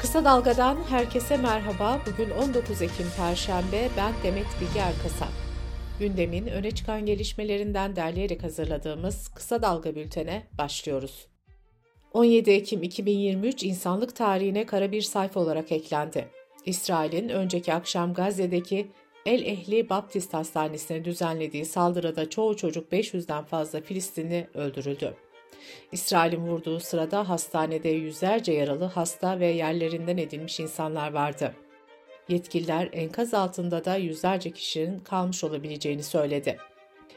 Kısa Dalga'dan herkese merhaba. Bugün 19 Ekim Perşembe. Ben Demet Bilge Erkasap. Gündemin öne çıkan gelişmelerinden derleyerek hazırladığımız Kısa Dalga bültene başlıyoruz. 17 Ekim 2023 insanlık tarihine kara bir sayfa olarak eklendi. İsrail'in önceki akşam Gazze'deki El Ehli Baptist Hastanesi'ne düzenlediği saldırıda çoğu çocuk 500'den fazla Filistinli öldürüldü. İsrail'in vurduğu sırada hastanede yüzlerce yaralı hasta ve yerlerinden edilmiş insanlar vardı. Yetkililer enkaz altında da yüzlerce kişinin kalmış olabileceğini söyledi.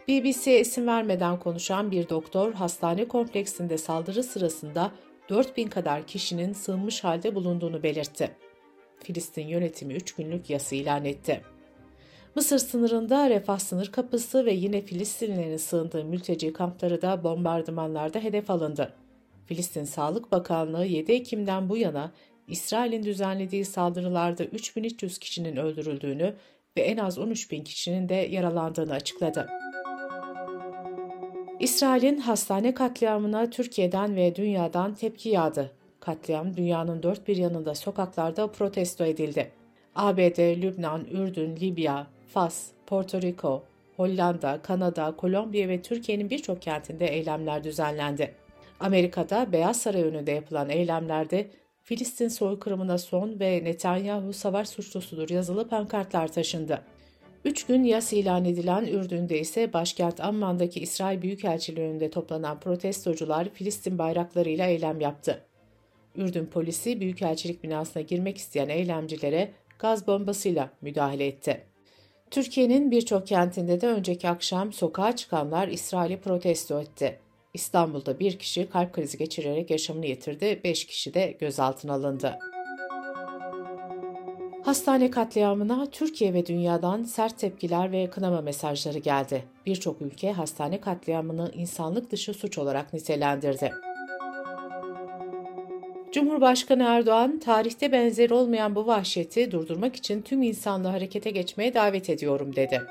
BBC'ye isim vermeden konuşan bir doktor hastane kompleksinde saldırı sırasında 4000 kadar kişinin sığınmış halde bulunduğunu belirtti. Filistin yönetimi 3 günlük yası ilan etti. Mısır sınırında Refah sınır kapısı ve yine Filistinlilerin sığındığı mülteci kampları da bombardımanlarda hedef alındı. Filistin Sağlık Bakanlığı 7 Ekim'den bu yana İsrail'in düzenlediği saldırılarda 3300 kişinin öldürüldüğünü ve en az 13.000 kişinin de yaralandığını açıkladı. İsrail'in hastane katliamına Türkiye'den ve dünyadan tepki yağdı. Katliam dünyanın dört bir yanında sokaklarda protesto edildi. ABD, Lübnan, Ürdün, Libya, Fas, Porto Rico, Hollanda, Kanada, Kolombiya ve Türkiye'nin birçok kentinde eylemler düzenlendi. Amerika'da Beyaz Saray önünde yapılan eylemlerde Filistin soykırımına son ve Netanyahu savaş suçlusudur yazılı pankartlar taşındı. Üç gün yas ilan edilen Ürdün'de ise başkent Amman'daki İsrail Büyükelçiliği önünde toplanan protestocular Filistin bayraklarıyla eylem yaptı. Ürdün polisi Büyükelçilik binasına girmek isteyen eylemcilere gaz bombasıyla müdahale etti. Türkiye'nin birçok kentinde de önceki akşam sokağa çıkanlar İsrail'i protesto etti. İstanbul'da bir kişi kalp krizi geçirerek yaşamını yitirdi, beş kişi de gözaltına alındı. Hastane katliamına Türkiye ve dünyadan sert tepkiler ve kınama mesajları geldi. Birçok ülke hastane katliamını insanlık dışı suç olarak nitelendirdi. Cumhurbaşkanı Erdoğan, tarihte benzeri olmayan bu vahşeti durdurmak için tüm insanlığı harekete geçmeye davet ediyorum dedi.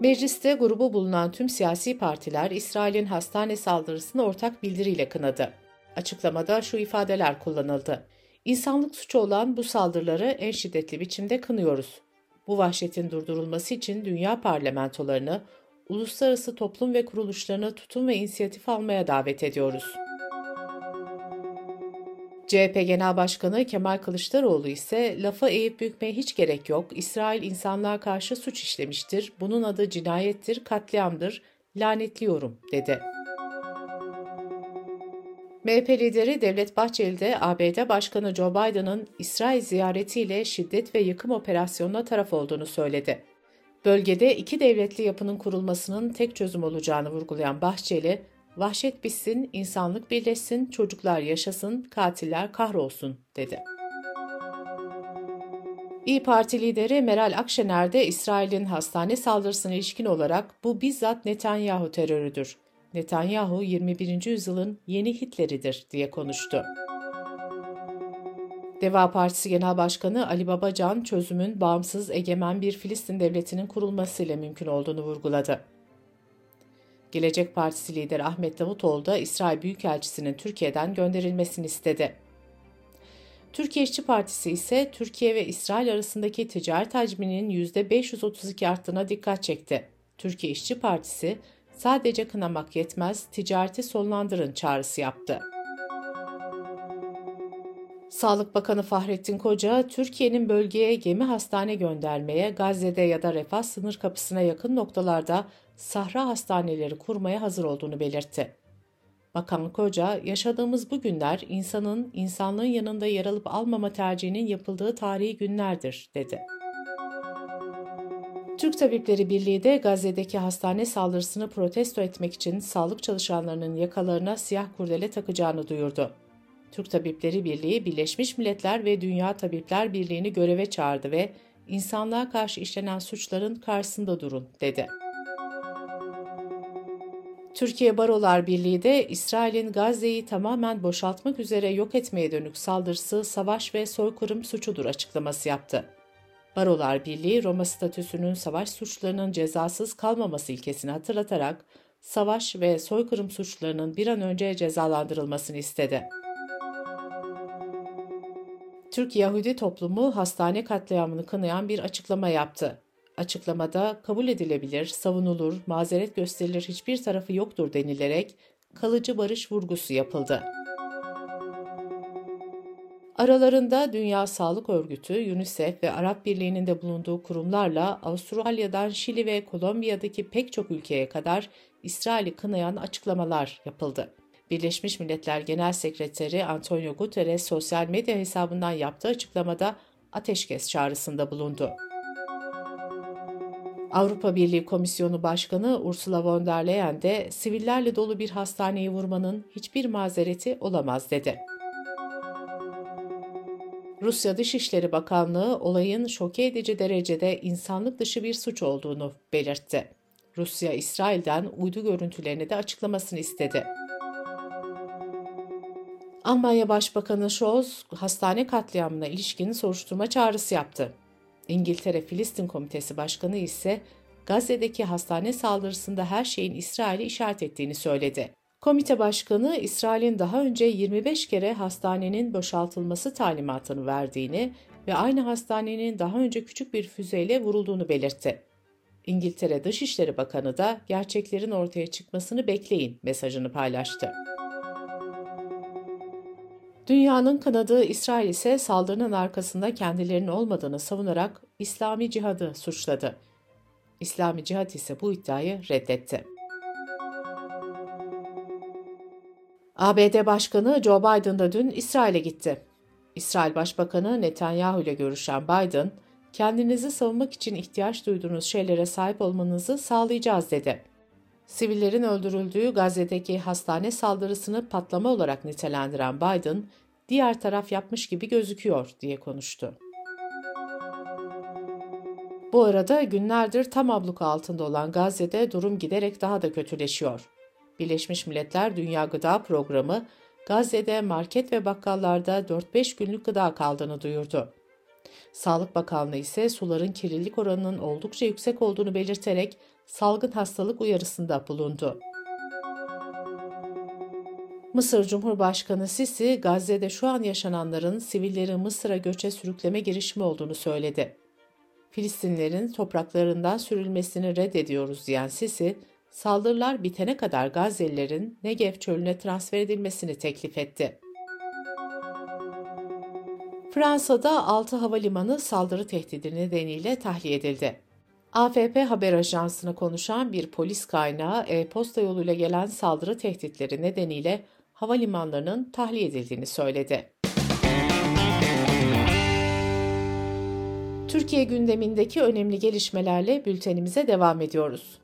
Mecliste grubu bulunan tüm siyasi partiler İsrail'in hastane saldırısını ortak bildiriyle kınadı. Açıklamada şu ifadeler kullanıldı. İnsanlık suçu olan bu saldırıları en şiddetli biçimde kınıyoruz. Bu vahşetin durdurulması için dünya parlamentolarını, uluslararası toplum ve kuruluşlarını tutum ve inisiyatif almaya davet ediyoruz.'' CHP Genel Başkanı Kemal Kılıçdaroğlu ise lafa eğip bükmeye hiç gerek yok. İsrail insanlığa karşı suç işlemiştir. Bunun adı cinayettir, katliamdır. Lanetliyorum dedi. MHP lideri Devlet Bahçeli de ABD Başkanı Joe Biden'ın İsrail ziyaretiyle şiddet ve yıkım operasyonuna taraf olduğunu söyledi. Bölgede iki devletli yapının kurulmasının tek çözüm olacağını vurgulayan Bahçeli, Vahşet bitsin, insanlık birleşsin, çocuklar yaşasın, katiller kahrolsun dedi. İyi Parti lideri Meral Akşener de İsrail'in hastane saldırısına ilişkin olarak bu bizzat Netanyahu terörüdür. Netanyahu 21. yüzyılın yeni Hitler'idir diye konuştu. Deva Partisi Genel Başkanı Ali Babacan çözümün bağımsız egemen bir Filistin devletinin kurulmasıyla mümkün olduğunu vurguladı. Gelecek Partisi lideri Ahmet Davutoğlu da İsrail Büyükelçisi'nin Türkiye'den gönderilmesini istedi. Türkiye İşçi Partisi ise Türkiye ve İsrail arasındaki ticaret hacminin %532 arttığına dikkat çekti. Türkiye İşçi Partisi sadece kınamak yetmez, ticareti sonlandırın çağrısı yaptı. Sağlık Bakanı Fahrettin Koca, Türkiye'nin bölgeye gemi hastane göndermeye, Gazze'de ya da Refah sınır kapısına yakın noktalarda sahra hastaneleri kurmaya hazır olduğunu belirtti. Bakan Koca, yaşadığımız bu günler insanın insanlığın yanında yer alıp almama tercihinin yapıldığı tarihi günlerdir, dedi. Türk Tabipleri Birliği de Gazze'deki hastane saldırısını protesto etmek için sağlık çalışanlarının yakalarına siyah kurdele takacağını duyurdu. Türk Tabipleri Birliği, Birleşmiş Milletler ve Dünya Tabipler Birliği'ni göreve çağırdı ve insanlığa karşı işlenen suçların karşısında durun, dedi. Türkiye Barolar Birliği de İsrail'in Gazze'yi tamamen boşaltmak üzere yok etmeye dönük saldırısı savaş ve soykırım suçudur açıklaması yaptı. Barolar Birliği Roma statüsünün savaş suçlarının cezasız kalmaması ilkesini hatırlatarak savaş ve soykırım suçlarının bir an önce cezalandırılmasını istedi. Türk Yahudi toplumu hastane katliamını kınayan bir açıklama yaptı. Açıklamada kabul edilebilir, savunulur, mazeret gösterilir hiçbir tarafı yoktur denilerek kalıcı barış vurgusu yapıldı. Aralarında Dünya Sağlık Örgütü, UNICEF ve Arap Birliği'nin de bulunduğu kurumlarla Avustralya'dan Şili ve Kolombiya'daki pek çok ülkeye kadar İsrail'i kınayan açıklamalar yapıldı. Birleşmiş Milletler Genel Sekreteri Antonio Guterres sosyal medya hesabından yaptığı açıklamada ateşkes çağrısında bulundu. Avrupa Birliği Komisyonu Başkanı Ursula von der Leyen de sivillerle dolu bir hastaneyi vurmanın hiçbir mazereti olamaz dedi. Rusya Dışişleri Bakanlığı olayın şoke edici derecede insanlık dışı bir suç olduğunu belirtti. Rusya, İsrail'den uydu görüntülerini de açıklamasını istedi. Almanya Başbakanı Scholz, hastane katliamına ilişkin soruşturma çağrısı yaptı. İngiltere Filistin Komitesi Başkanı ise Gazze'deki hastane saldırısında her şeyin İsrail'i işaret ettiğini söyledi. Komite başkanı İsrail'in daha önce 25 kere hastanenin boşaltılması talimatını verdiğini ve aynı hastanenin daha önce küçük bir füzeyle vurulduğunu belirtti. İngiltere Dışişleri Bakanı da gerçeklerin ortaya çıkmasını bekleyin mesajını paylaştı. Dünyanın kınadığı İsrail ise saldırının arkasında kendilerinin olmadığını savunarak İslami cihadı suçladı. İslami Cihat ise bu iddiayı reddetti. ABD Başkanı Joe Biden da dün İsrail'e gitti. İsrail Başbakanı Netanyahu ile görüşen Biden, kendinizi savunmak için ihtiyaç duyduğunuz şeylere sahip olmanızı sağlayacağız dedi. Sivillerin öldürüldüğü Gazze'deki hastane saldırısını patlama olarak nitelendiren Biden, diğer taraf yapmış gibi gözüküyor diye konuştu. Bu arada günlerdir tam abluka altında olan Gazze'de durum giderek daha da kötüleşiyor. Birleşmiş Milletler Dünya Gıda Programı, Gazze'de market ve bakkallarda 4-5 günlük gıda kaldığını duyurdu. Sağlık Bakanlığı ise suların kirlilik oranının oldukça yüksek olduğunu belirterek salgın hastalık uyarısında bulundu. Mısır Cumhurbaşkanı Sisi, Gazze'de şu an yaşananların sivilleri Mısır'a göçe sürükleme girişimi olduğunu söyledi. Filistinlerin topraklarından sürülmesini reddediyoruz diyen Sisi, saldırılar bitene kadar Gazze'lilerin Negev çölüne transfer edilmesini teklif etti. Fransa'da 6 havalimanı saldırı tehdidi nedeniyle tahliye edildi. AFP haber ajansına konuşan bir polis kaynağı e-posta yoluyla gelen saldırı tehditleri nedeniyle havalimanlarının tahliye edildiğini söyledi. Türkiye gündemindeki önemli gelişmelerle bültenimize devam ediyoruz.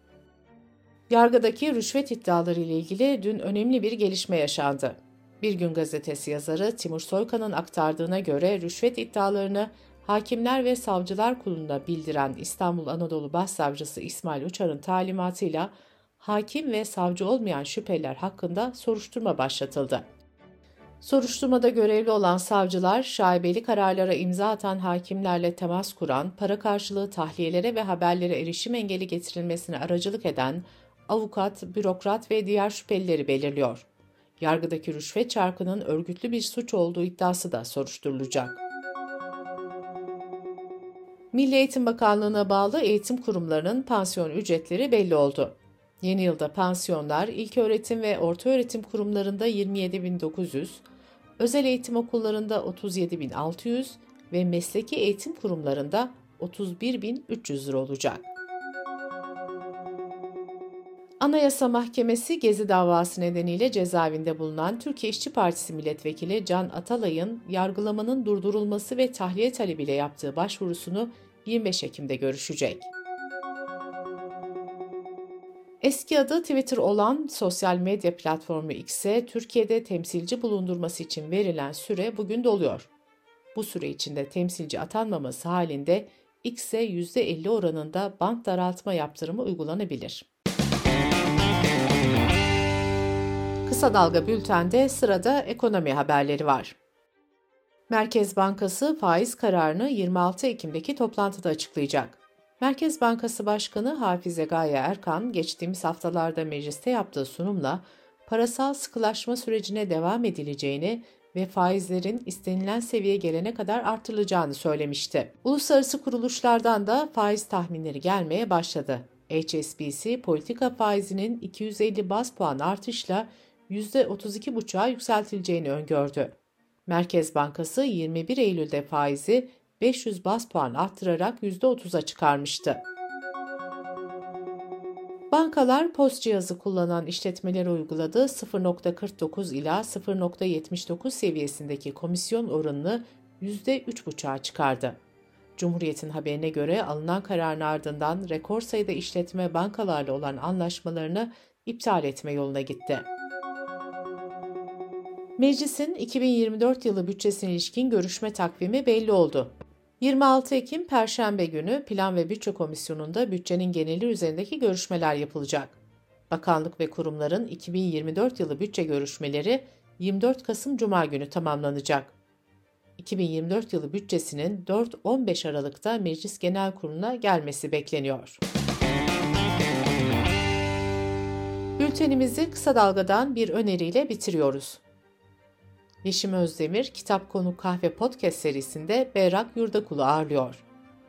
Yargıdaki rüşvet iddiaları ile ilgili dün önemli bir gelişme yaşandı. Bir Gün Gazetesi yazarı Timur Soykan'ın aktardığına göre rüşvet iddialarını Hakimler ve Savcılar Kurulu'na bildiren İstanbul Anadolu Başsavcısı İsmail Uçar'ın talimatıyla hakim ve savcı olmayan şüpheliler hakkında soruşturma başlatıldı. Soruşturmada görevli olan savcılar, şaibeli kararlara imza atan hakimlerle temas kuran, para karşılığı tahliyelere ve haberlere erişim engeli getirilmesine aracılık eden avukat, bürokrat ve diğer şüphelileri belirliyor. Yargıdaki rüşvet çarkının örgütlü bir suç olduğu iddiası da soruşturulacak. Milli Eğitim Bakanlığı'na bağlı eğitim kurumlarının pansiyon ücretleri belli oldu. Yeni yılda pansiyonlar ilköğretim ve ortaöğretim kurumlarında 27.900, özel eğitim okullarında 37.600 ve mesleki eğitim kurumlarında 31.300 lira olacak. Anayasa Mahkemesi Gezi davası nedeniyle cezaevinde bulunan Türkiye İşçi Partisi milletvekili Can Atalay'ın yargılamanın durdurulması ve tahliye talebiyle yaptığı başvurusunu 25 Ekim'de görüşecek. Eski adı Twitter olan sosyal medya platformu X'e Türkiye'de temsilci bulundurması için verilen süre bugün doluyor. Bu süre içinde temsilci atanmaması halinde X'e %50 oranında bant daraltma yaptırımı uygulanabilir. Kısa Dalga Bülten'de sırada ekonomi haberleri var. Merkez Bankası faiz kararını 26 Ekim'deki toplantıda açıklayacak. Merkez Bankası Başkanı Hafize Gaye Erkan geçtiğimiz haftalarda mecliste yaptığı sunumla parasal sıkılaşma sürecine devam edileceğini ve faizlerin istenilen seviyeye gelene kadar artırılacağını söylemişti. Uluslararası kuruluşlardan da faiz tahminleri gelmeye başladı. HSBC politika faizinin 250 bas puan artışla %32,5'a yükseltileceğini öngördü. Merkez Bankası 21 Eylül'de faizi 500 bas puan arttırarak %30'a çıkarmıştı. Bankalar post cihazı kullanan işletmelere uyguladığı 0.49 ila 0.79 seviyesindeki komisyon oranını %3,5'a çıkardı. Cumhuriyet'in haberine göre alınan kararın ardından rekor sayıda işletme bankalarla olan anlaşmalarını iptal etme yoluna gitti. Meclisin 2024 yılı bütçesine ilişkin görüşme takvimi belli oldu. 26 Ekim Perşembe günü Plan ve Bütçe Komisyonu'nda bütçenin geneli üzerindeki görüşmeler yapılacak. Bakanlık ve kurumların 2024 yılı bütçe görüşmeleri 24 Kasım Cuma günü tamamlanacak. 2024 yılı bütçesinin 4-15 Aralık'ta Meclis Genel Kurulu'na gelmesi bekleniyor. Bültenimizi kısa dalgadan bir öneriyle bitiriyoruz. Yeşim Özdemir Kitap Konu Kahve Podcast serisinde Berrak Yurdakul'u ağırlıyor.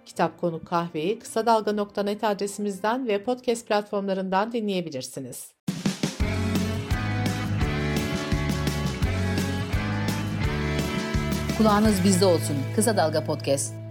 Kitap Konu Kahve'yi kısa dalga.net adresimizden ve podcast platformlarından dinleyebilirsiniz. Kulağınız bizde olsun. Kısa Dalga Podcast.